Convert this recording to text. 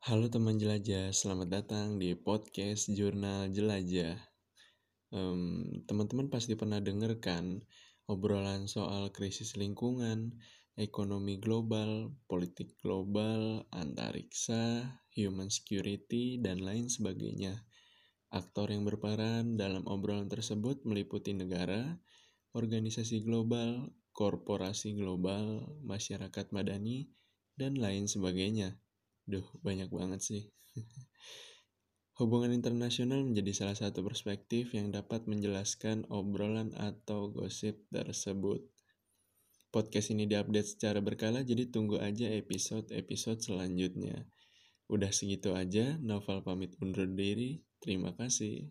Halo teman jelajah, selamat datang di podcast Jurnal Jelajah. Um, teman-teman pasti pernah dengar kan obrolan soal krisis lingkungan, ekonomi global, politik global, antariksa, human security, dan lain sebagainya. Aktor yang berperan dalam obrolan tersebut meliputi negara, organisasi global, korporasi global, masyarakat madani, dan lain sebagainya. Duh, banyak banget sih. Hubungan internasional menjadi salah satu perspektif yang dapat menjelaskan obrolan atau gosip tersebut. Podcast ini diupdate secara berkala, jadi tunggu aja episode-episode selanjutnya. Udah segitu aja, Novel pamit undur diri. Terima kasih.